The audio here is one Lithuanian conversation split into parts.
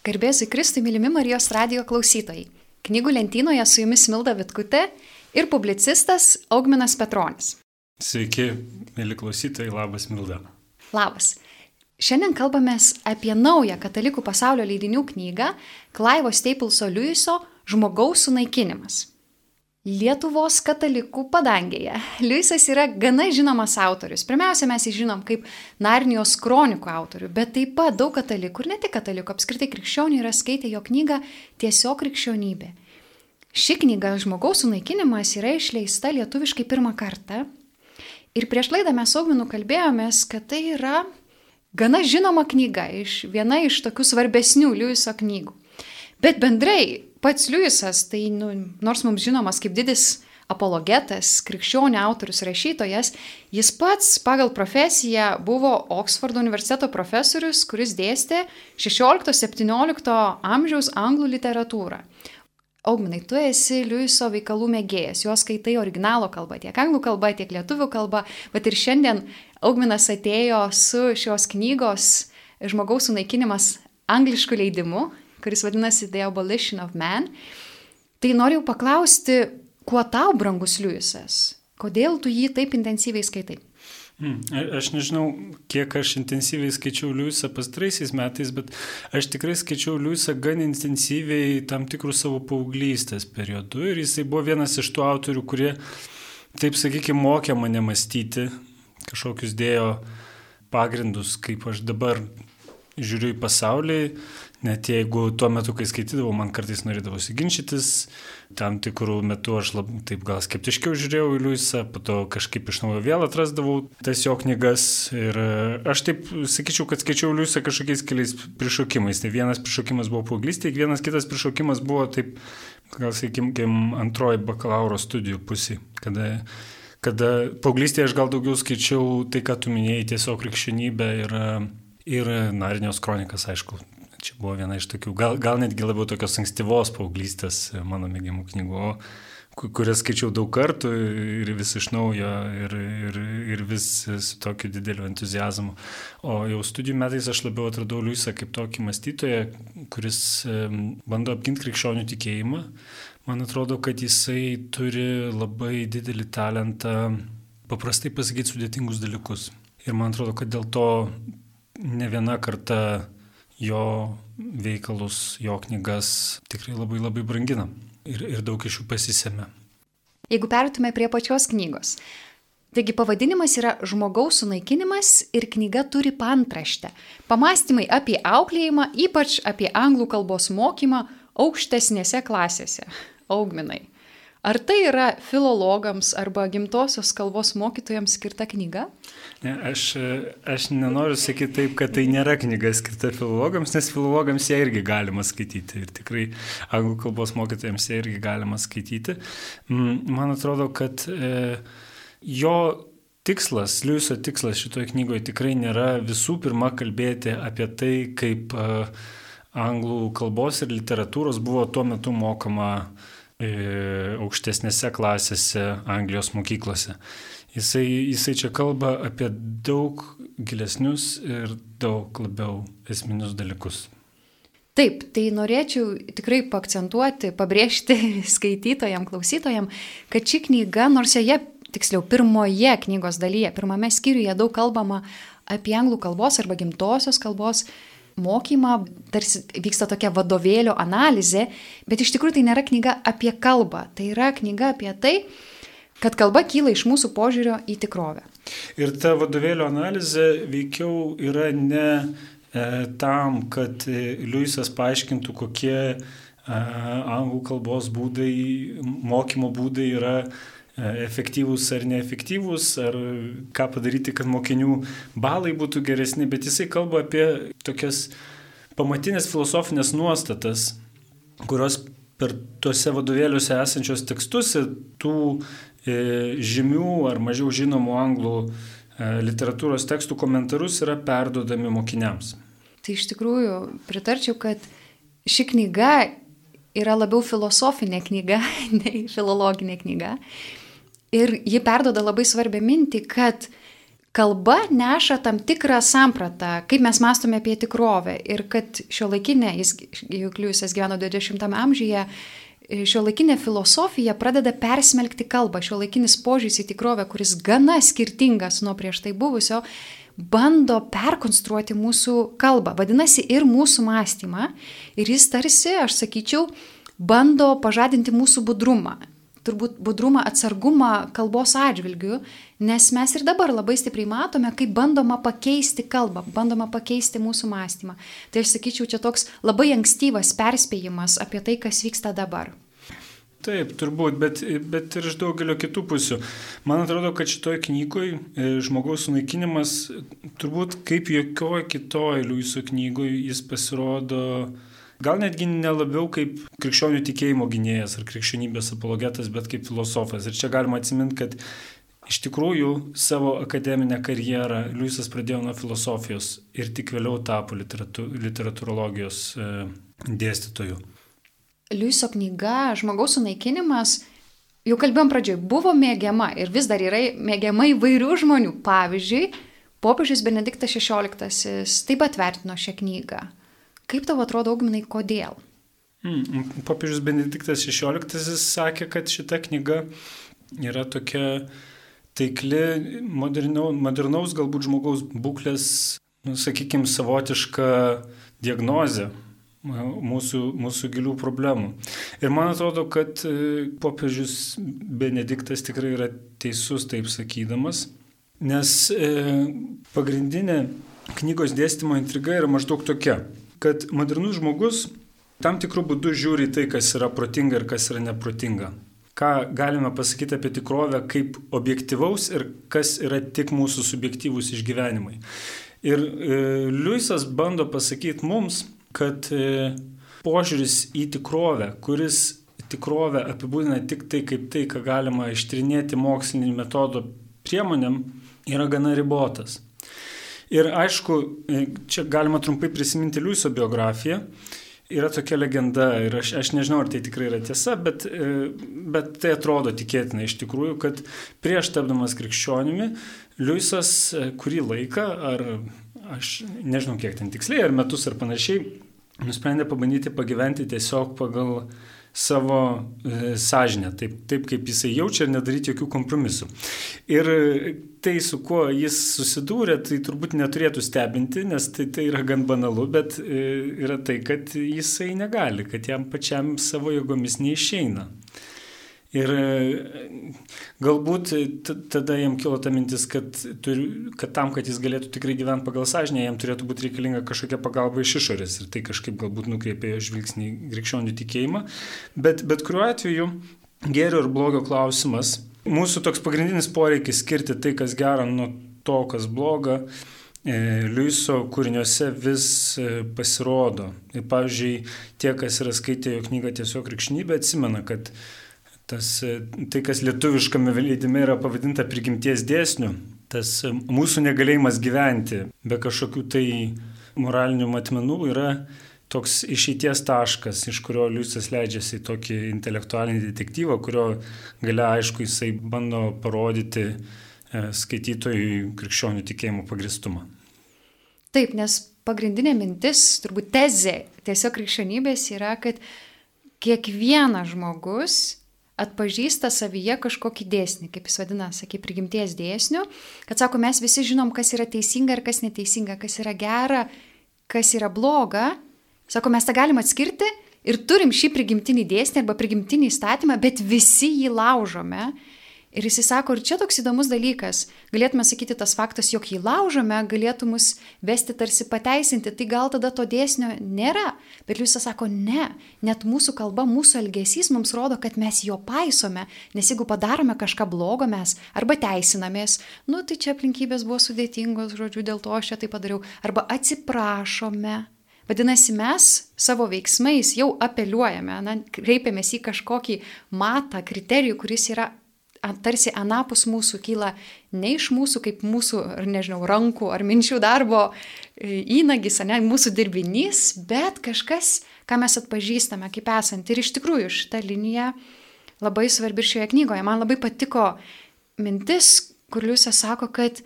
Garbėsiu Kristui, mylimi Marijos radio klausytojai. Knygų lentynoje su jumis Milda Vitkutė ir publicistas Augminas Petronis. Sveiki, mėly klausytojai, labas Milda. Labas. Šiandien kalbame apie naują katalikų pasaulio leidinių knygą Klaivo Stapleso Liujiso Žmogaus sunaikinimas. Lietuvos katalikų padangėje. Liujisas yra gana žinomas autorius. Pirmiausia, mes jį žinom kaip Narnijos kronikų autorių, bet taip pat daug katalikų ir ne tik katalikų, apskritai krikščionių yra skaitę jo knygą Tiesiog krikščionybė. Ši knyga Žmogaus sunaikinimas yra išleista lietuviškai pirmą kartą. Ir prieš laidą mes Augminu kalbėjomės, kad tai yra gana žinoma knyga, iš, viena iš tokių svarbesnių Liujiso knygų. Bet bendrai pats Liujisas, tai nu, nors mums žinomas kaip didis apologetas, krikščionių autorius, rašytojas, jis pats pagal profesiją buvo Oksfordo universiteto profesorius, kuris dėstė 16-17 amžiaus anglų literatūrą. Augminai, tu esi Liujiso veikalų mėgėjas, juos skaitai originalo kalba, tiek anglų kalba, tiek lietuvių kalba, bet ir šiandien Augminas atėjo su šios knygos žmogaus sunaikinimas angliškų leidimu, kuris vadinasi The Abolition of Man. Tai noriu paklausti, kuo tau brangus Liujisas? Kodėl tu jį taip intensyviai skaitai? Hmm, aš nežinau, kiek aš intensyviai skaičiau Liujisą pastaraisiais metais, bet aš tikrai skaičiau Liujisą gan intensyviai tam tikrų savo paauglystės periodu ir jisai buvo vienas iš tų autorių, kurie, taip sakykime, mokė mane mąstyti, kažkokius dėjo pagrindus, kaip aš dabar žiūriu į pasaulį, net jeigu tuo metu, kai skaitydavau, man kartais norėdavosi ginčytis, tam tikrų metų aš labai taip gal skeptiškiau žiūrėjau į Liujisą, po to kažkaip iš naujo vėl atrasdavau tas jo knygas ir e, aš taip sakyčiau, kad skaičiau Liujisą kažkokiais keliais prišaukimais. Tai vienas prišaukimas buvo paauglystė, vienas kitas prišaukimas buvo taip, gal sakykime, antroji bakalauro studijų pusė, kada kada paauglystėje aš gal daugiau skaičiau tai, ką tu minėjai, tiesiog krikščionybę ir Ir Narinės kronikas, aišku, čia buvo viena iš tokių, gal, gal netgi labiau tokios ankstyvos paauglystės mano mėgimų knygų, kurias skaičiau daug kartų ir vis iš naujo ir, ir, ir vis su tokiu dideliu entuzijazmu. O jau studijų metais aš labiau atradau Liujisą kaip tokį mąstytoją, kuris bando apginti krikščionių tikėjimą. Man atrodo, kad jisai turi labai didelį talentą paprastai pasakyti sudėtingus dalykus. Ir man atrodo, kad dėl to ne viena karta jo veikalus, jo knygas tikrai labai labai brangina ir, ir daug iš jų pasisėmė. Jeigu pertume prie pačios knygos. Taigi pavadinimas yra Žmogaus sunaikinimas ir knyga turi pantraštę. Pamastymai apie auklėjimą, ypač apie anglų kalbos mokymą aukštesnėse klasėse. Augminai. Ar tai yra filologams arba gimtosios kalbos mokytojams skirta knyga? Ne, aš, aš nenoriu sakyti taip, kad tai nėra knyga skirta filologams, nes filologams ją irgi galima skaityti ir tikrai anglų kalbos mokytojams ją irgi galima skaityti. Mm, man atrodo, kad e, jo tikslas, Liujiso tikslas šitoje knygoje tikrai nėra visų pirma kalbėti apie tai, kaip e, anglų kalbos ir literatūros buvo tuo metu mokama E, aukštesnėse klasėse Anglijos mokyklose. Jisai, jisai čia kalba apie daug gilesnius ir daug labiau esminius dalykus. Taip, tai norėčiau tikrai pakcentuoti, pabrėžti skaitytojam, klausytojam, kad ši knyga, nors joje, tiksliau, pirmoje knygos dalyje, pirmame skyriuje daug kalbama apie anglų kalbos arba gimtosios kalbos mokymą, tarsi vyksta tokia vadovėlio analizė, bet iš tikrųjų tai nėra knyga apie kalbą, tai yra knyga apie tai, kad kalba kyla iš mūsų požiūrio į tikrovę. Ir ta vadovėlio analizė veikiau yra ne e, tam, kad e, Liujisas paaiškintų, kokie e, anglų kalbos būdai, mokymo būdai yra efektyvūs ar neefektyvūs, ar ką padaryti, kad mokinių balai būtų geresni, bet jisai kalba apie tokias pamatinės filosofinės nuostatas, kurios per tuose vadovėliuose esančios tekstus ir tų e, žymių ar mažiau žinomų anglų e, literatūros tekstų komentarus yra perdodami mokiniams. Tai iš tikrųjų pritarčiau, kad ši knyga yra labiau filosofinė knyga nei filologinė knyga. Ir ji perdoda labai svarbią mintį, kad kalba neša tam tikrą sampratą, kaip mes mastome apie tikrovę ir kad šio laikinė, jis, juk Liujisas gyveno 20-ame amžiuje, šio laikinė filosofija pradeda persmelkti kalbą, šio laikinis požiūris į tikrovę, kuris gana skirtingas nuo prieš tai buvusio, bando perkonstruoti mūsų kalbą, vadinasi ir mūsų mąstymą. Ir jis tarsi, aš sakyčiau, bando pažadinti mūsų budrumą turbūt budrumą, atsargumą kalbos atžvilgių, nes mes ir dabar labai stipriai matome, kaip bandoma pakeisti kalbą, bandoma pakeisti mūsų mąstymą. Tai aš sakyčiau, čia toks labai ankstyvas perspėjimas apie tai, kas vyksta dabar. Taip, turbūt, bet, bet ir iš daugelio kitų pusių. Man atrodo, kad šitoje knygoje žmogaus sunaikinimas, turbūt kaip jokioje kitoje Liujiso knygoje jis pasirodo Gal netgi nelabiau kaip krikščionių tikėjimo gynėjas ar krikščionybės apologetas, bet kaip filosofas. Ir čia galima atsiminti, kad iš tikrųjų savo akademinę karjerą Liujisas pradėjo nuo filosofijos ir tik vėliau tapo literatu, literatūrologijos e, dėstytoju. Liujiso knyga Žmogaus sunaikinimas jau kalbėjom pradžioj, buvo mėgiama ir vis dar yra mėgiama įvairių žmonių. Pavyzdžiui, popiežius Benediktas XVI taip pat vertino šią knygą. Kaip tavo atrodo, augminai, kodėl? Mm, popiežius Benediktas XVI sakė, kad šita knyga yra tokia taikli, modernau, modernaus galbūt žmogaus būklės, nu, sakykime, savotiška diagnozė mūsų, mūsų gilių problemų. Ir man atrodo, kad e, popiežius Benediktas tikrai yra teisus taip sakydamas, nes e, pagrindinė knygos dėstymo intriga yra maždaug tokia kad modernus žmogus tam tikrų būdų žiūri tai, kas yra protinga ir kas yra neprotinga. Ką galime pasakyti apie tikrovę kaip objektivaus ir kas yra tik mūsų subjektyvūs išgyvenimai. Ir e, Liujisas bando pasakyti mums, kad e, požiūris į tikrovę, kuris tikrovę apibūdina tik tai kaip tai, ką galima ištrinėti mokslinį metodą priemonėm, yra gana ribotas. Ir aišku, e, čia galima trumpai prisiminti Liuiso biografiją. Yra tokia legenda ir aš, aš nežinau, ar tai tikrai yra tiesa, bet, e, bet tai atrodo tikėtina iš tikrųjų, kad prieš tapdamas krikščionimi, Liuisas e, kurį laiką, ar aš nežinau kiek ten tiksliai, ar metus ar panašiai, nusprendė pabandyti pagyventi tiesiog pagal savo e, sąžinę, taip, taip kaip jisai jaučia ir nedaryti jokių kompromisų. Ir tai, su kuo jis susidūrė, tai turbūt neturėtų stebinti, nes tai, tai yra gan banalu, bet e, yra tai, kad jisai negali, kad jam pačiam savo jėgomis neišeina. Ir e, galbūt tada jam kilo ta mintis, kad, turi, kad tam, kad jis galėtų tikrai gyventi pagal sąžinę, jam turėtų būti reikalinga kažkokia pagalba iš išorės. Ir tai kažkaip galbūt nukreipė žvilgsnį krikščionių tikėjimą. Bet, bet kuriuo atveju gėrio ir blogio klausimas Mūsų toks pagrindinis poreikis skirti tai, kas gera, nuo to, kas bloga, e, Liuiso kūriniuose vis e, pasirodo. Ir pavyzdžiui, tie, kas yra skaitę jo knygą tiesiog krikšnybė, atsimena, kad tas, e, tai, kas lietuviškame leidime yra pavadinta prigimties dėsniu, tas mūsų negalėjimas gyventi be kažkokių tai moralinių matmenų yra toks išeities taškas, iš kurio Liusas leidžiasi į tokį intelektualinį detektyvą, kurio galia aišku jisai bando parodyti e, skaitytojui krikščionių tikėjimo pagristumą. Taip, nes pagrindinė mintis, turbūt tezė tiesiog krikščionybės yra, kad kiekvienas žmogus atpažįsta savyje kažkokį dėsnį, kaip jis vadina, sakė, prigimties dėsnių, kad sako, mes visi žinom, kas yra teisinga ir kas neteisinga, kas yra gera, kas yra bloga, Sako, mes tą galim atskirti ir turim šį prigimtinį dėsnį arba prigimtinį įstatymą, bet visi jį laužome. Ir jis sako, ir čia toks įdomus dalykas, galėtume sakyti, tas faktas, jog jį laužome, galėtų mus vesti tarsi pateisinti, tai gal tada to dėsnio nėra. Bet Liusas sako, ne, net mūsų kalba, mūsų elgesys mums rodo, kad mes jo paisome, nes jeigu padarome kažką blogo mes arba teisinamės, nu tai čia aplinkybės buvo sudėtingos, žodžiu, dėl to aš čia tai padariau, arba atsiprašome, Vadinasi, mes savo veiksmais jau apeliuojame, na, kreipiamės į kažkokį matą, kriterijų, kuris yra tarsi anapus mūsų kyla ne iš mūsų kaip mūsų, ar nežinau, rankų ar minčių darbo e, įnagis, ne mūsų dirbinys, bet kažkas, ką mes atpažįstame kaip esant. Ir iš tikrųjų šita linija labai svarbi šioje knygoje. Man labai patiko mintis, kur Liusė sako, kad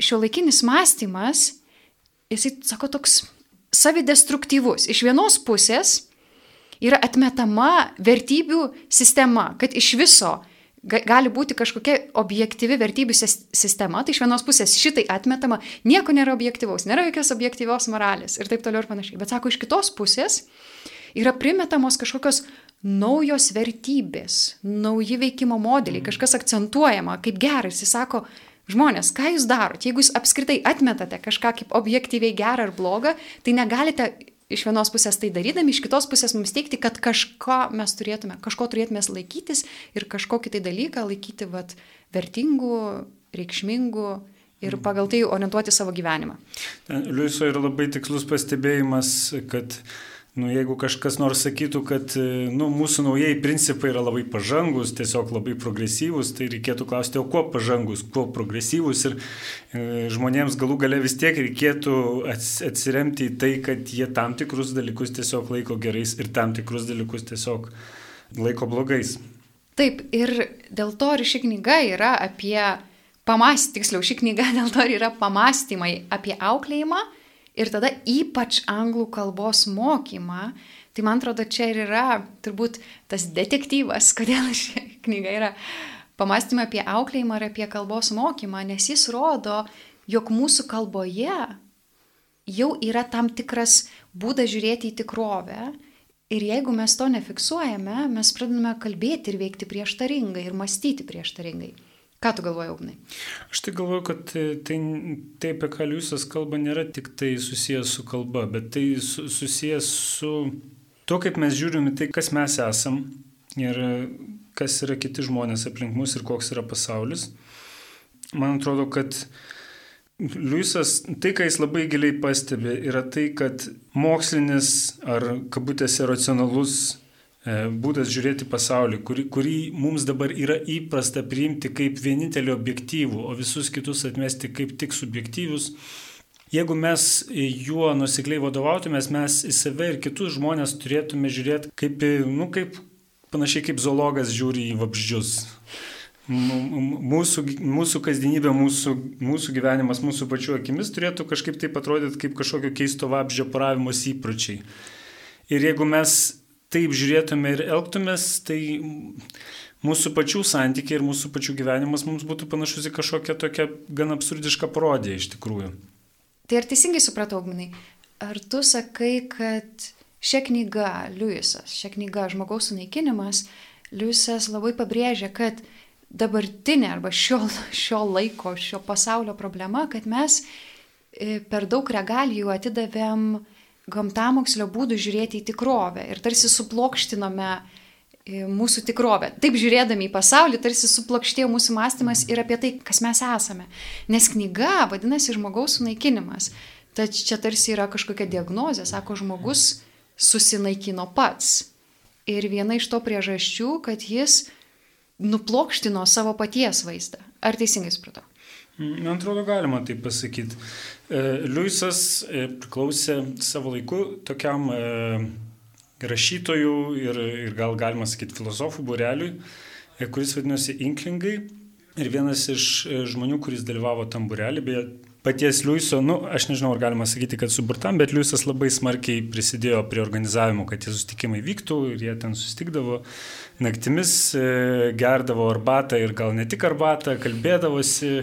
šio laikinis mąstymas, jisai, sako, toks savidestruktyvus. Iš vienos pusės yra atmetama vertybių sistema, kad iš viso gali būti kažkokia objektyvi vertybių sistema, tai iš vienos pusės šitai atmetama, nieko nėra objektyvaus, nėra jokios objektyvios moralės ir taip toliau ir panašiai. Bet sako, iš kitos pusės yra primetamos kažkokios naujos vertybės, nauji veikimo modeliai, kažkas akcentuojama kaip geras. Jis sako, žmonės, ką jūs darote? Jeigu jūs apskritai atmetate kažką kaip objektyviai gerą ar blogą, tai negalite iš vienos pusės tai darydami, iš kitos pusės mums teikti, kad kažko mes turėtume, kažko turėtume laikytis ir kažkokį tai dalyką laikyti vat, vertingų, reikšmingų ir pagal tai orientuoti savo gyvenimą. Liuiso yra labai tikslus pastebėjimas, kad Nu, jeigu kažkas nors sakytų, kad nu, mūsų naujieji principai yra labai pažangus, tiesiog labai progresyvūs, tai reikėtų klausti, o kuo pažangus, kuo progresyvūs ir e, žmonėms galų gale vis tiek reikėtų atsiremti į tai, kad jie tam tikrus dalykus tiesiog laiko gerais ir tam tikrus dalykus tiesiog laiko blogais. Taip, ir dėl to ir ši knyga yra apie pamastymą, tiksliau, ši knyga dėl to yra pamastymai apie auklėjimą ir tada ypač anglų kalbos mokymą, tai man atrodo, čia ir yra turbūt tas detektyvas, kodėl ši knyga yra pamastymai apie auklėjimą ir apie kalbos mokymą, nes jis rodo, jog mūsų kalboje jau yra tam tikras būdas žiūrėti į tikrovę. Ir jeigu mes to nefiksuojame, mes pradedame kalbėti ir veikti prieštaringai ir mąstyti prieštaringai. Ką tu galvoji, Ugnai? Aš tai galvoju, kad tai, tai apie ką Liusas kalba, nėra tik tai susijęs su kalba, bet tai su, susijęs su to, kaip mes žiūrime tai, kas mes esam ir kas yra kiti žmonės aplink mus ir koks yra pasaulis. Man atrodo, kad Liusas, tai, ką jis labai giliai pastebi, yra tai, kad mokslinis ar kabutėse racionalus E, būdas žiūrėti pasaulį, kurį, kurį mums dabar yra įprasta priimti kaip vienintelį objektyvų, o visus kitus atmesti kaip tik subjektyvius. Jeigu mes juo nusikliai vadovautumės, mes į save ir kitus žmonės turėtume žiūrėti kaip, nu, kaip panašiai kaip zoologas žiūri į vabzdžius. Mūsų, mūsų kasdienybė, mūsų, mūsų gyvenimas, mūsų pačių akimis turėtų kažkaip taip atrodyti kaip kažkokio keisto vabzdžio paravimos įpročiai. Ir jeigu mes taip žiūrėtume ir elgtumės, tai mūsų pačių santykiai ir mūsų pačių gyvenimas mums būtų panašus į kažkokią tokią gan absurdišką parodiją iš tikrųjų. Tai ar teisingai supratau, Gminai, ar tu sakai, kad šią knygą, Liujisas, šią knygą Žmogaus sunaikinimas, Liujisas labai pabrėžia, kad dabartinė arba šio, šio laiko, šio pasaulio problema, kad mes e, per daug regalijų atidavėm uh, gamtamokslio būdų žiūrėti į tikrovę ir tarsi suplokštinome e, mūsų tikrovę. Taip žiūrėdami į pasaulį, tarsi suplokštėjo mūsų mąstymas ir apie tai, kas mes esame. Nes knyga vadinasi žmogaus sunaikinimas. Tad čia tarsi yra kažkokia diagnozė, sako žmogus susinaikino pats. Ir viena iš to priežasčių, kad jis nuplokštino savo paties vaizdą. Ar teisingai supratau? Man atrodo, galima taip pasakyti. E, Liujisas e, priklausė savo laiku tokiam e, rašytojų ir, ir gal galima sakyti filosofų bureliui, kuris vadinosi Inklingai. Ir vienas iš žmonių, kuris dalyvavo tam burelį, beje, paties Liujiso, nu, aš nežinau, ar galima sakyti, kad suburtam, bet Liujisas labai smarkiai prisidėjo prie organizavimo, kad tie susitikimai vyktų ir jie ten susitikdavo naktimis, gerdavo arbatą ir gal ne tik arbatą, kalbėdavosi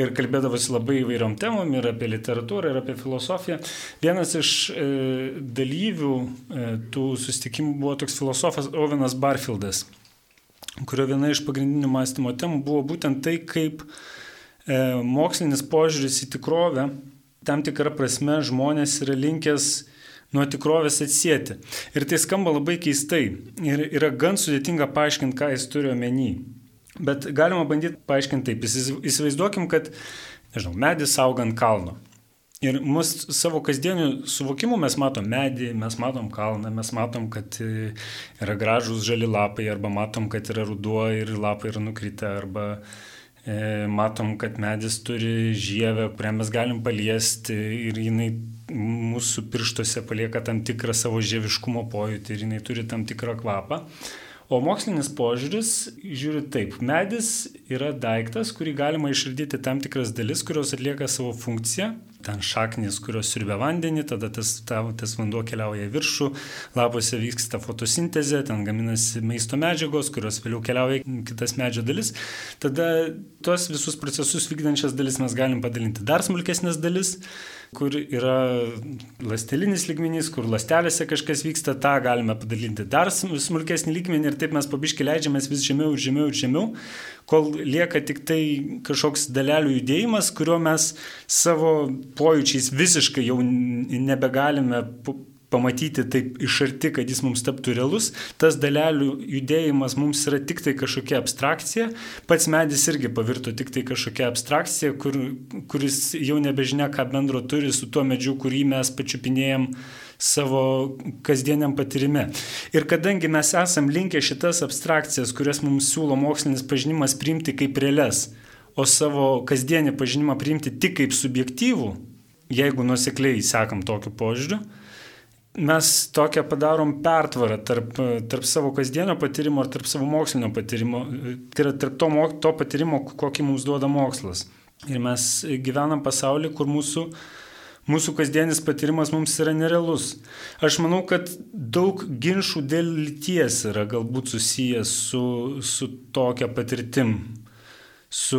ir kalbėdavosi labai įvairiom temom ir apie literatūrą, ir apie filosofiją. Vienas iš e, dalyvių e, tų susitikimų buvo toks filosofas Ovenas Barfieldas, kurio viena iš pagrindinių mąstymo temų buvo būtent tai, kaip e, mokslinis požiūris į tikrovę tam tikrą prasme žmonės yra linkęs nuo tikrovės atsijėti. Ir tai skamba labai keistai ir yra gan sudėtinga paaiškinti, ką jis turi omeny. Bet galima bandyti paaiškinti taip. Įsivaizduokim, kad, nežinau, medis auga ant kalno. Ir mus savo kasdieniu suvokimu mes matom medį, mes matom kalną, mes matom, kad e, yra gražus žali lapai, arba matom, kad yra ruduo ir lapai yra nukritę, arba e, matom, kad medis turi žievę, kurią mes galim paliesti ir jinai mūsų pirštuose palieka tam tikrą savo žieviškumo pojūtį ir jinai turi tam tikrą kvapą. O mokslinis požiūris žiūri taip, medis yra daiktas, kurį galima išardyti tam tikras dalis, kurios atlieka savo funkciją. Ten šaknis, kurios siurbia vandenį, tada tas, ta, tas vanduo keliauja į viršų, lapuose vyksta fotosintezė, ten gaminasi maisto medžiagos, kurios vėliau keliauja į kitas medžio dalis. Tada tuos visus procesus vykdančias dalis mes galim padalinti dar smulkesnės dalis kur yra lastelinis lygmenys, kur lastelėse kažkas vyksta, tą galime padalinti dar smulkesnį lygmenį ir taip mes pabiškai leidžiamės vis žemiau ir žemiau ir žemiau, kol lieka tik tai kažkoks dalelių judėjimas, kuriuo mes savo pojūčiais visiškai jau nebegalime pamatyti taip iš arti, kad jis mums taptų realus, tas dalelių judėjimas mums yra tik tai kažkokia abstrakcija, pats medis irgi pavirto tik tai kažkokia abstrakcija, kur, kuris jau nebežinia, ką bendro turi su tuo medžiu, kurį mes pačiupinėjom savo kasdieniam patirime. Ir kadangi mes esam linkę šitas abstrakcijas, kurias mums siūlo mokslinis pažinimas priimti kaip realias, o savo kasdienį pažinimą priimti tik kaip subjektyvų, jeigu nusekliai sekam tokiu požiūriu, mes tokią padarom pertvarą tarp, tarp savo kasdienio patyrimo ir tarp savo mokslinio patyrimo. Tai yra tarp to, to patyrimo, kokį mums duoda mokslas. Ir mes gyvenam pasaulį, kur mūsų, mūsų kasdienis patyrimas mums yra nerealus. Aš manau, kad daug ginčių dėl lyties yra galbūt susijęs su, su tokia patirtim su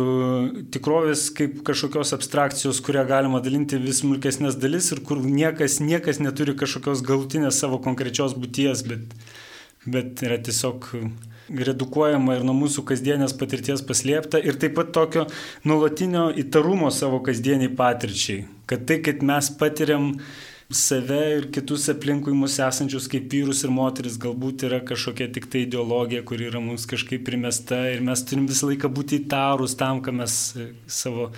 tikrovės kaip kažkokios abstrakcijos, kurią galima dalinti vis smulkesnės dalis ir kur niekas, niekas neturi kažkokios galutinės savo konkrečios būties, bet, bet yra tiesiog redukuojama ir nuo mūsų kasdienės patirties paslėpta ir taip pat tokio nuolatinio įtarumo savo kasdieniai patirčiai, kad tai, kad mes patiriam save ir kitus aplinkui mus esančius kaip vyrus ir moteris galbūt yra kažkokia tik tai ideologija, kuri yra mums kažkaip primesta ir mes turim visą laiką būti įtarus tam, ką mes e, savo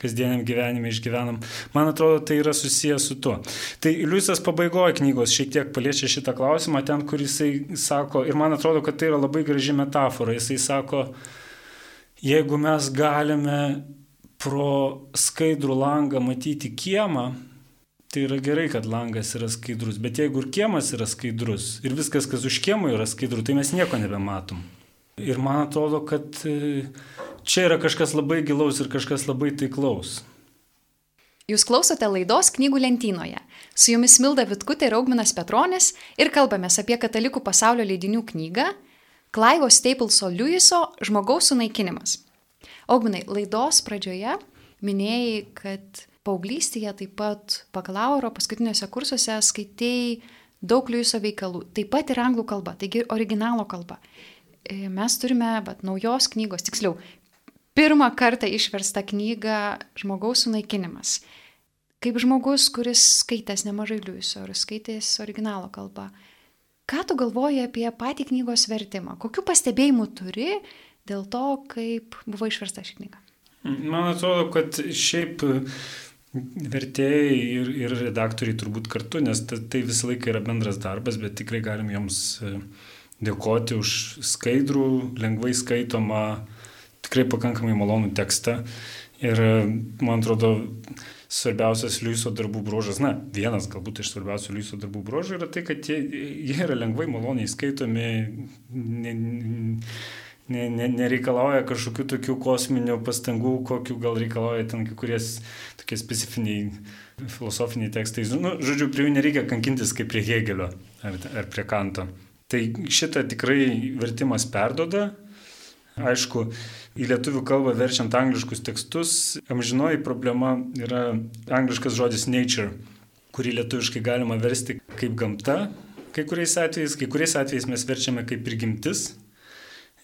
kasdieniam gyvenime išgyvenam. Man atrodo, tai yra susijęs su tuo. Tai Liujisas pabaigoje knygos šiek tiek paliečia šitą klausimą, ten, kur jisai sako, ir man atrodo, kad tai yra labai graži metafora, jisai sako, jeigu mes galime pro skaidrų langą matyti kiemą, Tai yra gerai, kad langas yra skaidrus, bet jeigu ir kiemas yra skaidrus ir viskas, kas už kiemo yra skaidru, tai mes nieko nebematom. Ir man atrodo, kad e, čia yra kažkas labai gilaus ir kažkas labai taiklaus. Jūs klausote laidos knygų lentynoje. Su jumis Milda Vitkutė ir Augminas Petronis ir kalbamės apie katalikų pasaulio leidinių knygą Klaivo Stapleso Lewiso Žmogaus sunaikinimas. Augminai, laidos pradžioje minėjai, kad paauglystėje taip pat bakalauro paskutiniuose kursuose skaitėjai daug Liujiso veikalų, taip pat ir anglų kalba, taigi originalo kalba. E, mes turime bet, naujos knygos, tiksliau, pirmą kartą išverstą knygą Žmogaus sunaikinimas. Kaip žmogus, kuris skaitęs nemažai Liujiso ir skaitęs originalo kalbą, ką tu galvoji apie patį knygos vertimą? Kokių pastebėjimų turi dėl to, kaip buvo išversta ši knyga? Man atrodo, kad šiaip Vertėjai ir, ir redaktoriai turbūt kartu, nes ta, tai visą laiką yra bendras darbas, bet tikrai galim jiems e, dėkoti už skaidrų, lengvai skaitomą, tikrai pakankamai malonų tekstą. Ir e, man atrodo, svarbiausias Liujiso darbų bruožas, na, vienas galbūt iš svarbiausių Liujiso darbų bruožų yra tai, kad jie, jie yra lengvai maloniai skaitomi. Ne, ne, ne, ne, nereikalauja kažkokių tokių kosminių pastangų, kokių gal reikalauja ten kai kurie tokie specifiniai filosofiniai tekstai. Nu, žodžiu, prie jų nereikia kankintis kaip prie Hegelio ar, ar prie Kanto. Tai šitą tikrai vertimas perdoda. Aišku, į lietuvių kalbą verčiant angliškus tekstus, amžinoji problema yra angliškas žodis nature, kurį lietuviškai galima versti kaip gamta. Kai kuriais atvejais, kai kuriais atvejais mes verčiame kaip prigimtis, E,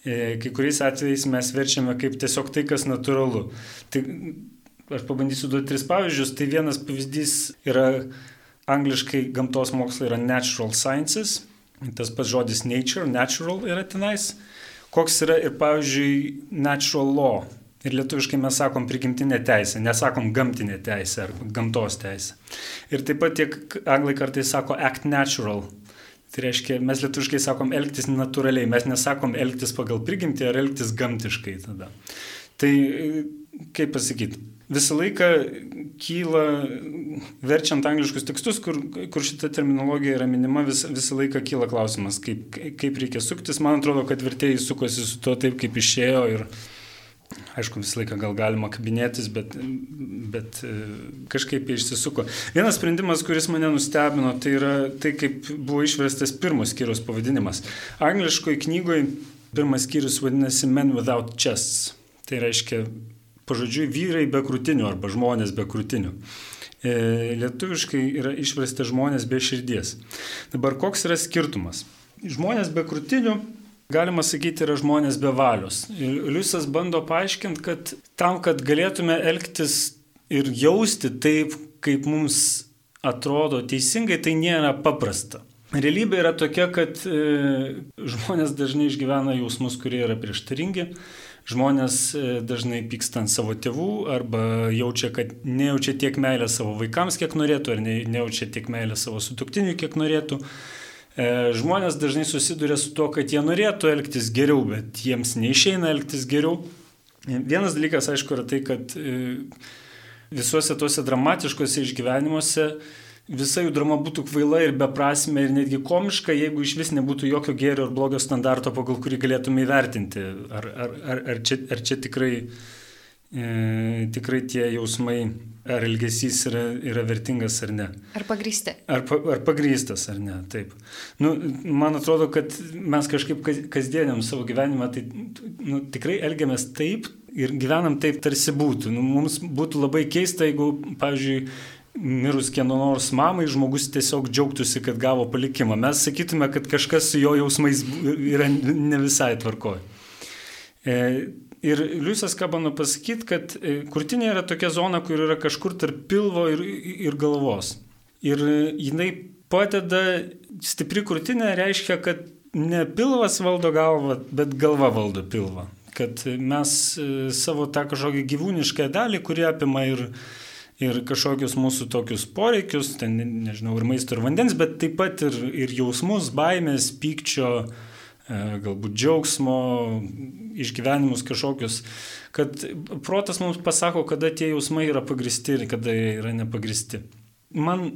kai kuriais atvejais mes verčiame kaip tiesiog tai, kas natūralu. Tai aš pabandysiu duoti tris pavyzdžius. Tai vienas pavyzdys yra angliškai gamtos mokslai yra natural sciences, tas pats žodis nature, natural yra tenais. Koks yra ir pavyzdžiui natural law. Ir lietuviškai mes sakom prigimtinė teisė, nesakom gamtinė teisė ar gamtos teisė. Ir taip pat tiek anglai kartais sako act natural, Tai reiškia, mes lietuškai sakom elgtis natūraliai, mes nesakom elgtis pagal prigimtį ar elgtis gamtiškai tada. Tai kaip pasakyti, visą laiką kyla, verčiant angliškus tekstus, kur, kur šita terminologija yra minima, vis, visą laiką kyla klausimas, kaip, kaip reikia suktis. Man atrodo, kad vertėjai sukosi su tuo taip, kaip išėjo ir Aišku, visą laiką gal galima kabinėtis, bet, bet e, kažkaip jie išsisuko. Vienas sprendimas, kuris mane nustebino, tai yra tai, kaip buvo išverstas pirmos skyrius pavadinimas. Angliškoje knygoje pirmas skyrius vadinasi Men Without Chests. Tai reiškia, pažodžiui, vyrai be krūtinių arba žmonės be krūtinių. E, lietuviškai yra išversta žmonės be širdies. Dabar koks yra skirtumas? Žmonės be krūtinių galima sakyti, yra žmonės be valios. Ir Liusas bando paaiškinti, kad tam, kad galėtume elgtis ir jausti taip, kaip mums atrodo teisingai, tai nėra paprasta. Realybė yra tokia, kad e, žmonės dažnai išgyvena jausmus, kurie yra prieštaringi. Žmonės e, dažnai pyksta ant savo tėvų arba jaučia, kad nejaučia tiek meilę savo vaikams, kiek norėtų, ar ne, nejaučia tiek meilę savo sutuktiniui, kiek norėtų. E, žmonės dažnai susiduria su to, kad jie norėtų elgtis geriau, bet jiems neišeina elgtis geriau. E, vienas dalykas, aišku, yra tai, kad e, visuose tuose dramatiškose išgyvenimuose visa jų drama būtų kvaila ir beprasme ir netgi komiška, jeigu iš vis nebūtų jokio gėrio ir blogio standarto, pagal kurį galėtume įvertinti, ar, ar, ar, ar, čia, ar čia tikrai, e, tikrai tie jausmai ar elgesys yra, yra vertingas ar ne. Ar pagrysti. Ar, pa, ar pagrystas ar ne, taip. Nu, man atrodo, kad mes kažkaip kasdieniam savo gyvenimą tai nu, tikrai elgiamės taip ir gyvenam taip tarsi būtų. Nu, mums būtų labai keista, jeigu, pavyzdžiui, mirus kieno nors mamai, žmogus tiesiog džiaugtųsi, kad gavo palikimą. Mes sakytume, kad kažkas su jo jausmais yra ne visai tvarkoje. Ir Liusas ką bando pasakyti, kad e, krūtinė yra tokia zona, kur yra kažkur tarp pilvo ir, ir galvos. Ir jinai padeda, stipri krūtinė reiškia, kad ne pilvas valdo galvą, bet galva valdo pilvą. Kad mes e, savo tą kažkokią gyvūnišką dalį, kuri apima ir, ir kažkokius mūsų tokius poreikius, ten, nežinau, ir maisto, ir vandens, bet taip pat ir, ir jausmus, baimės, pykčio, e, galbūt džiaugsmo, išgyvenimus kažkokius, kad protas mums pasako, kada tie jausmai yra pagristi ir kada jie yra nepagristi. Man,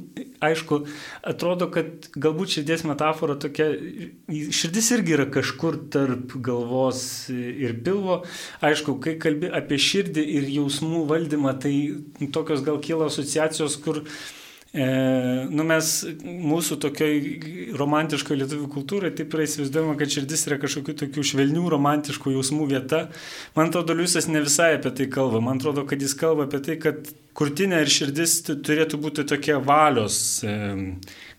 aišku, atrodo, kad galbūt širdies metafora tokia, širdis irgi yra kažkur tarp galvos ir pilvo. Aišku, kai kalbi apie širdį ir jausmų valdymą, tai tokios gal kyla asociacijos, kur E, nu mes mūsų tokioj romantiškoje lietuvių kultūroje taip yra įsivaizduojama, kad širdis yra kažkokių tokių švelnių romantiškų jausmų vieta. Man atrodo, Liusas ne visai apie tai kalba. Man atrodo, kad jis kalba apie tai, kad kurtinė ir širdis turėtų būti tokie valios, e,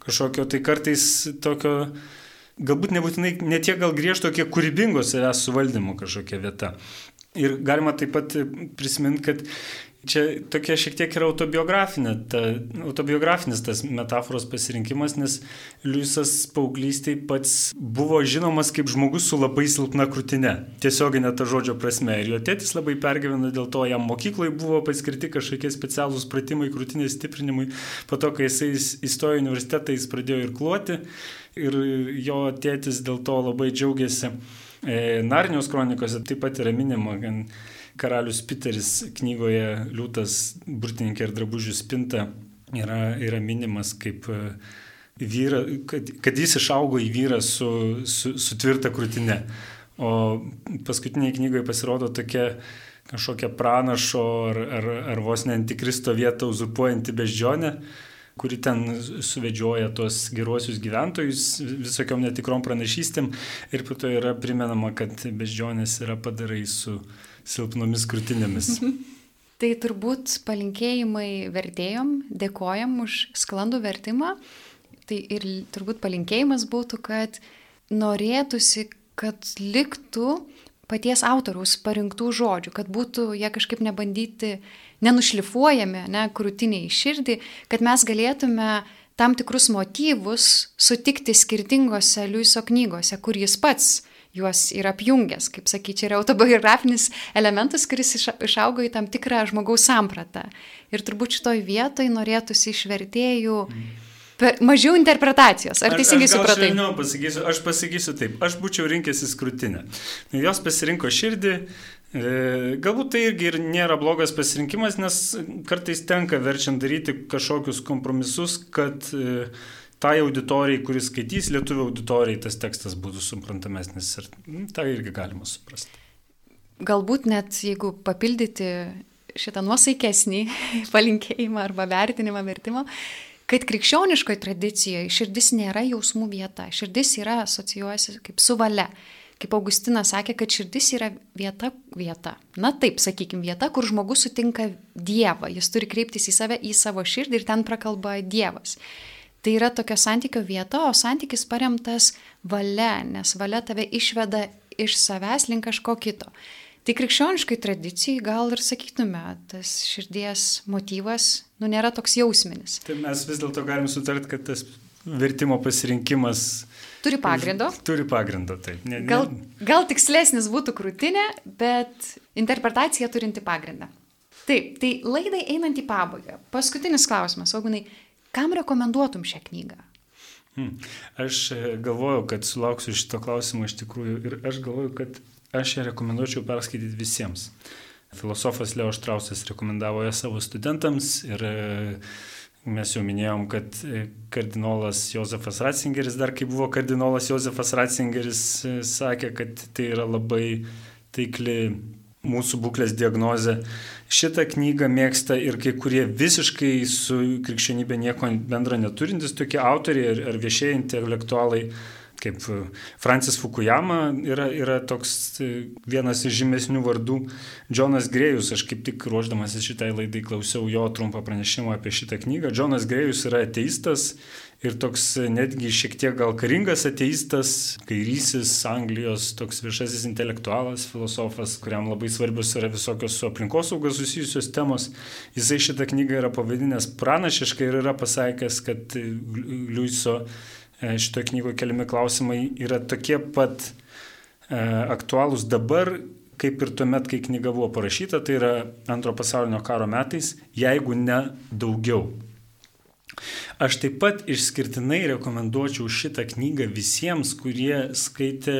kažkokio tai kartais tokio, galbūt nebūtinai netiek gal griežto, kiek kūrybingo savęs suvaldymo kažkokia vieta. Ir galima taip pat prisiminti, kad Čia tokia šiek tiek yra autobiografinė, ta, autobiografinis tas metaforos pasirinkimas, nes Liusas paauglystėje pats buvo žinomas kaip žmogus su labai silpna krūtinė, tiesioginė ta žodžio prasme. Ir jo tėtis labai pergyveno dėl to, jam mokykloje buvo paskirti kažkokie specialūs pratimai krūtinės stiprinimui. Po to, kai jisai įstojo į universitetą, jis pradėjo ir kluoti ir jo tėtis dėl to labai džiaugiasi. E, Narnios kronikose taip pat yra minima, kad karalius Piteris knygoje Liūtas, burtininkė ir drabužių spinta yra, yra minimas kaip e, vyra, kad, kad jis išaugo į vyrą su, su, su tvirta krūtinė. O paskutinėje knygoje pasirodo tokia kažkokia pranašo ar, ar, ar vos ne antikristo vietą uzurpuojanti beždžionė, kuri ten suvedžioja tuos geruosius gyventojus visokiom netikrom pranašystėm ir po to yra primenama, kad beždžionės yra padarai su, silpnomis krūtinėmis. Tai turbūt palinkėjimai vertėjom, dėkojam už sklandų vertimą. Tai ir turbūt palinkėjimas būtų, kad norėtųsi, kad liktų paties autoriaus parinktų žodžių, kad būtų jie kažkaip nebandyti, nenušlifuojami, ne, krūtiniai širdį, kad mes galėtume tam tikrus motyvus sutikti skirtingose Liuiso knygose, kur jis pats juos ir apjungęs, kaip sakyčiau, čia yra autobiografinis elementas, kuris išaugo į tam tikrą žmogaus sampratą. Ir turbūt šitoj vietoj norėtųsi iš vertėjų per, mažiau interpretacijos. Ar teisingai supratai? Aš, pasakysiu, aš pasakysiu taip, aš būčiau rinkęsis krūtinę. Jos pasirinko širdį, E, galbūt tai irgi ir nėra blogas pasirinkimas, nes kartais tenka verčiant daryti kažkokius kompromisus, kad e, tai auditorijai, kuris skaitys, lietuvių auditorijai tas tekstas būtų suprantamesnis ir tą irgi galima suprasti. Galbūt net jeigu papildyti šitą nuosaikesnį palinkėjimą arba vertinimą vertimo, kad krikščioniškoje tradicijoje širdis nėra jausmų vieta, širdis yra asocijuojasi kaip su valia. Kaip Augustinas sakė, kad širdis yra vieta, vieta. Na taip, sakykime, vieta, kur žmogus sutinka Dievą. Jis turi kreiptis į save, į savo širdį ir ten prakalba Dievas. Tai yra tokio santykio vieta, o santykis paremtas valia, nes valia tave išveda iš savęs link kažko kito. Tai krikščioniškai tradicijai gal ir sakytume, tas širdies motyvas, nu, nėra toks jausminis. Tai mes vis dėlto galim sutarti, kad tas vertimo pasirinkimas Turi pagrindo. Turi pagrindo, taip. Ne, ne. Gal, gal tikslesnis būtų krūtinė, bet interpretacija turinti pagrindą. Taip, tai laidai einant į pabaigą. Paskutinis klausimas, Augunai, kam rekomenduotum šią knygą? Hmm. Aš e, galvoju, kad sulauksiu šito klausimo iš tikrųjų ir aš galvoju, kad aš ją rekomenduočiau perskaityti visiems. Filosofas Leo Štrausas rekomendavo ją savo studentams ir e, mes jau minėjom, kad e, kardinolas Josefas Ratzingeris, dar kai buvo kardinolas Josefas Ratzingeris, sakė, kad tai yra labai taikli mūsų būklės diagnozė. Šitą knygą mėgsta ir kai kurie visiškai su krikščionybė nieko bendra neturintys tokie autoriai ar, ar viešieji intelektualai kaip e, Francis Fukuyama yra, yra toks e, vienas iš žymesnių vardų. Jonas Grėjus, aš kaip tik ruoždamasis šitai laidai klausiau jo trumpą pranešimą apie šitą knygą. Jonas Grėjus yra ateistas ir toks netgi šiek tiek gal karingas ateistas, kairysis Anglijos toks viešasis intelektualas, filosofas, kuriam labai svarbios yra visokios su aplinkosauga susijusios temos. Jisai šitą knygą yra pavadinęs pranašiškai ir yra pasakęs, kad Liuiso E, šitoje knygoje keliami klausimai yra tokie pat e, aktualūs dabar, kaip ir tuomet, kai knyga buvo parašyta, tai yra antro pasaulinio karo metais, jeigu ne daugiau. Aš taip pat išskirtinai rekomenduočiau šitą knygą visiems, kurie skaitė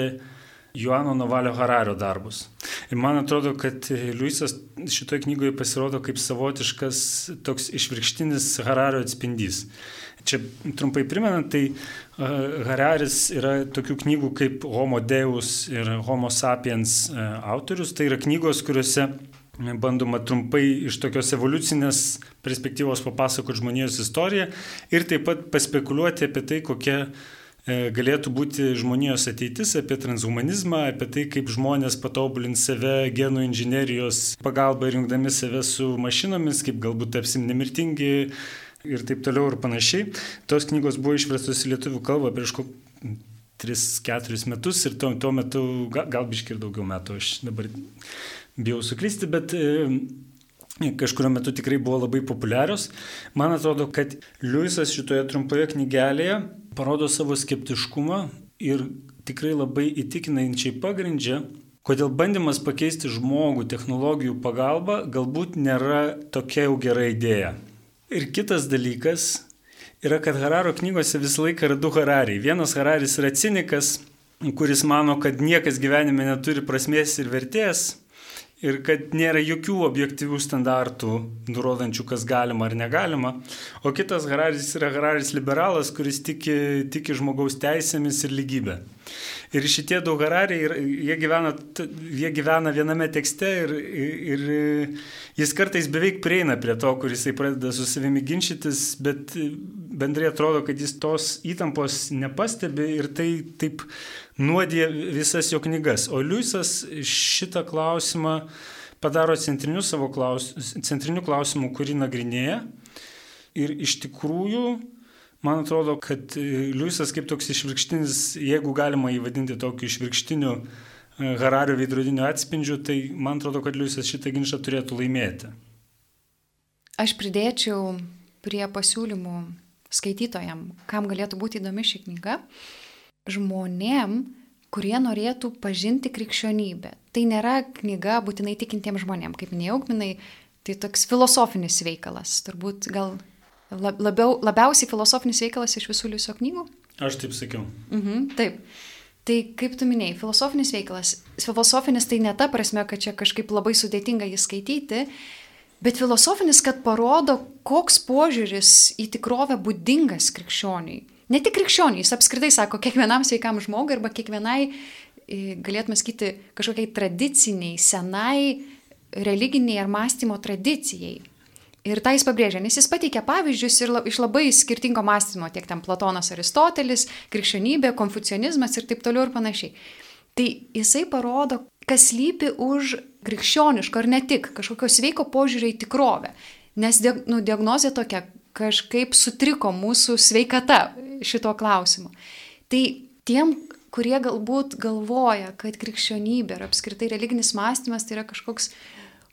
Joano Navalio Harario darbus. Ir man atrodo, kad Liujisas šitoje knygoje pasirodo kaip savotiškas toks išvirkštinis Harario atspindys. Čia trumpai primenant, tai Hararis yra tokių knygų kaip Homo Deus ir Homo Sapiens autorius. Tai yra knygos, kuriuose bandoma trumpai iš tokios evoliucinės perspektyvos papasakoti žmonijos istoriją ir taip pat paspekuliuoti apie tai, kokia galėtų būti žmonijos ateitis, apie transhumanizmą, apie tai, kaip žmonės patobulins save genų inžinerijos pagalba ir jungdami save su mašinomis, kaip galbūt tapsim nemirtingi, ir taip toliau ir panašiai. Tos knygos buvo išverstos į lietuvių kalbą prieš 3-4 metus ir tuo, tuo metu, gal, gal biški ir daugiau metų, aš dabar bijau suklysti, bet e, kažkurio metu tikrai buvo labai populiarios. Man atrodo, kad Liujisas šitoje trumpoje knygelėje parodo savo skeptiškumą ir tikrai labai įtikinančiai pagrindžia, kodėl bandymas pakeisti žmogų technologijų pagalba galbūt nėra tokia jau gera idėja. Ir kitas dalykas yra, kad Hararo knygose visą laiką yra du Harariai. Vienas Hararis yra cinikas, kuris mano, kad niekas gyvenime neturi prasmės ir vertės ir kad nėra jokių objektyvių standartų, nurodančių, kas galima ar negalima. O kitas Hararis yra Hararis liberalas, kuris tiki, tiki žmogaus teisėmis ir lygybę. Ir šitie du Harariai, jie gyvena, jie gyvena viename tekste ir, ir jis kartais beveik prieina prie to, kur jisai pradeda su savimi ginčytis, bet bendrai atrodo, kad jis tos įtampos nepastebi ir tai taip nuodė visas jo knygas. O Liujisas šitą klausimą padaro centriniu klaus, centriniu klausimu, kurį nagrinėja. Ir iš tikrųjų, man atrodo, kad Liujisas kaip toks išvirkštinis, jeigu galima įvadinti tokiu išvirkštiniu e, Harario veidrodiniu atspindžiu, tai man atrodo, kad Liujisas šitą ginčą turėtų laimėti. Aš pridėčiau prie pasiūlymų skaitytojam, kam galėtų būti įdomi ši knyga, žmonėm, kurie norėtų pažinti krikščionybę. Tai nėra knyga būtinai tikintiems žmonėm, kaip minėjau, minai, tai toks filosofinis veikalas, turbūt gal labiau, labiausiai filosofinis veikalas iš visų liusio knygų. Aš taip sakiau. Mhm, taip. Tai kaip tu minėjai, filosofinis veikalas. Filosofinis tai ne ta prasme, kad čia kažkaip labai sudėtinga jį skaityti, bet filosofinis, kad parodo, koks požiūris į tikrovę būdingas krikščioniui. Ne tik krikščioniui, jis apskritai sako kiekvienam sveikam žmogui arba kiekvienai, e, galėtume sakyti, kažkokiai tradiciniai, senai, religiniai ar mąstymo tradicijai. Ir tą jis pabrėžia, nes jis pateikia pavyzdžius ir iš labai skirtingo mąstymo, tiek ten Platonas, Aristotelis, krikščionybė, konfucionizmas ir taip toliau ir panašiai. Tai jisai parodo, kas lypi už krikščioniško ar ne tik kažkokio sveiko požiūrio į tikrovę. Nes nu, diagnozė tokia, kažkaip sutriko mūsų sveikata šito klausimu. Tai tiem, kurie galbūt galvoja, kad krikščionybė ir apskritai religinis mąstymas tai yra kažkoks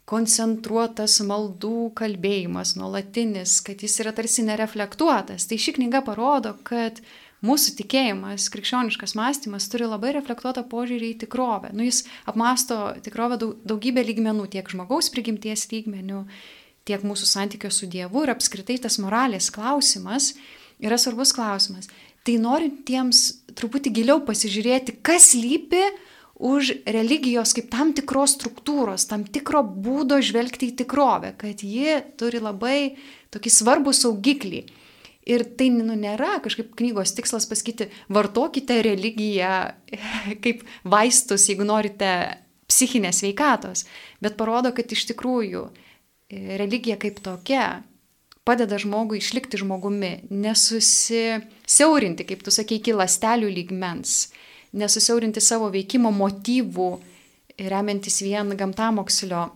koncentruotas maldų kalbėjimas, nuolatinis, kad jis yra tarsi nereflektuotas. Tai ši knyga parodo, kad mūsų tikėjimas, krikščioniškas mąstymas turi labai reflektuotą požiūrį į tikrovę. Nu, jis apmasto tikrovę daugybę lygmenų, tiek žmogaus prigimties lygmenių, tiek mūsų santykio su Dievu ir apskritai tas moralės klausimas yra svarbus klausimas. Tai norintiems truputį giliau pasižiūrėti, kas lypi už religijos kaip tam tikros struktūros, tam tikro būdo žvelgti į tikrovę, kad ji turi labai tokį svarbų saugiklį. Ir tai nu, nėra kažkaip knygos tikslas pasakyti, vartokite religiją kaip vaistus, jeigu norite psichinės veikatos, bet parodo, kad iš tikrųjų e, religija kaip tokia padeda žmogui išlikti žmogumi, nesusiaurinti, kaip tu sakei, iki lastelių lygmens, nesusiaurinti savo veikimo motyvų, remiantis vien gamtamokslio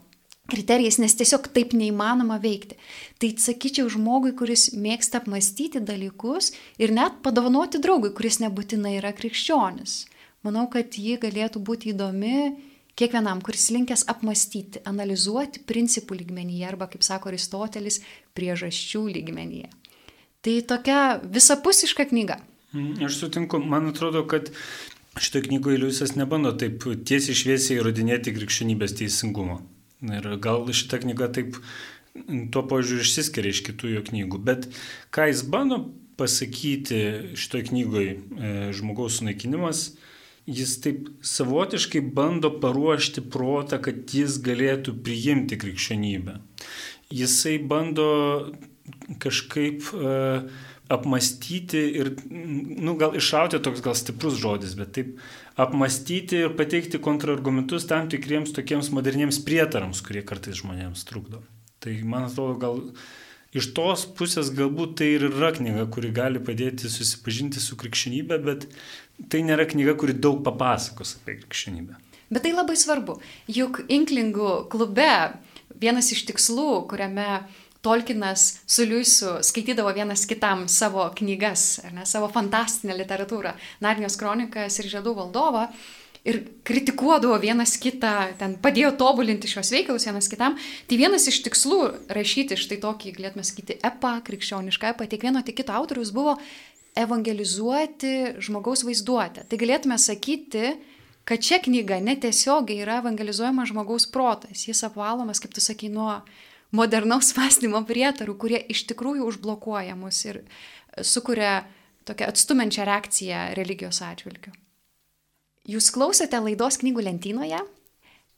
kriterijais, nes tiesiog taip neįmanoma veikti. Tai sakyčiau žmogui, kuris mėgsta apmastyti dalykus ir net padovanoti draugui, kuris nebūtinai yra krikščionis. Manau, kad ji galėtų būti įdomi kiekvienam, kuris linkęs apmastyti, analizuoti principų lygmenyje arba, kaip sako Aristotelis, priežasčių lygmenyje. Tai tokia visapusiška knyga. Mm, aš sutinku, man atrodo, kad Šitoje knygoje Liujisas nebando taip tiesiai šviesiai įrodinėti krikščionybės teisingumo. Ir gal šita knyga taip tuo požiūriu išsiskiria iš kitų jo knygų. Bet ką jis bando pasakyti šitoje knygoje e, žmogaus sunaikinimas, jis taip savotiškai bando paruošti protą, kad jis galėtų priimti krikščionybę. Jisai bando kažkaip e, apmastyti ir, nu, gal iššauti toks gal stiprus žodis, bet taip apmastyti ir pateikti kontrargumentus tam tikriems tokiems moderniems prietarams, kurie kartais žmonėms trukdo. Tai man atrodo, gal iš tos pusės galbūt tai ir yra knyga, kuri gali padėti susipažinti su krikščionybė, bet tai nėra knyga, kuri daug papasakos apie krikščionybę. Bet tai labai svarbu, juk Inklingų klube vienas iš tikslų, kuriame Tolkienas su Liuisu skaitydavo vienas kitam savo knygas, ar ne, savo fantastinę literatūrą, Narnijos kronikas ir Žiedų valdovą. Ir kritikuodavo vienas kitą, ten padėjo tobulinti šios veikalus vienas kitam. Tai vienas iš tikslų rašyti štai tokį, galėtume sakyti, epą, krikščionišką epą, tiek vieno, tiek kito autorius buvo evangelizuoti žmogaus vaizduotę. Tai galėtume sakyti, kad čia knyga netiesiogiai yra evangelizuojamas žmogaus protas. Jis apvalomas, kaip tu sakai, nuo modernaus mąstymo prietarų, kurie iš tikrųjų užblokuoja mus ir sukuria tokią atstumenčią reakciją religijos atžvilgiu. Jūs klausėte laidos knygų lentynoje?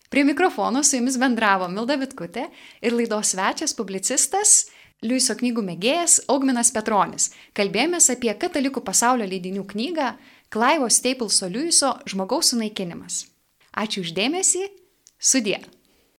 Prie mikrofono su jumis bendravo Milda Vitkutė ir laidos svečias publicistas Liuiso knygų mėgėjas Augminas Petronis. Kalbėjomės apie katalikų pasaulio leidinių knygą Klaivo Staplso Liuiso Žmogaus sunaikinimas. Ačiū uždėmesį, sudė.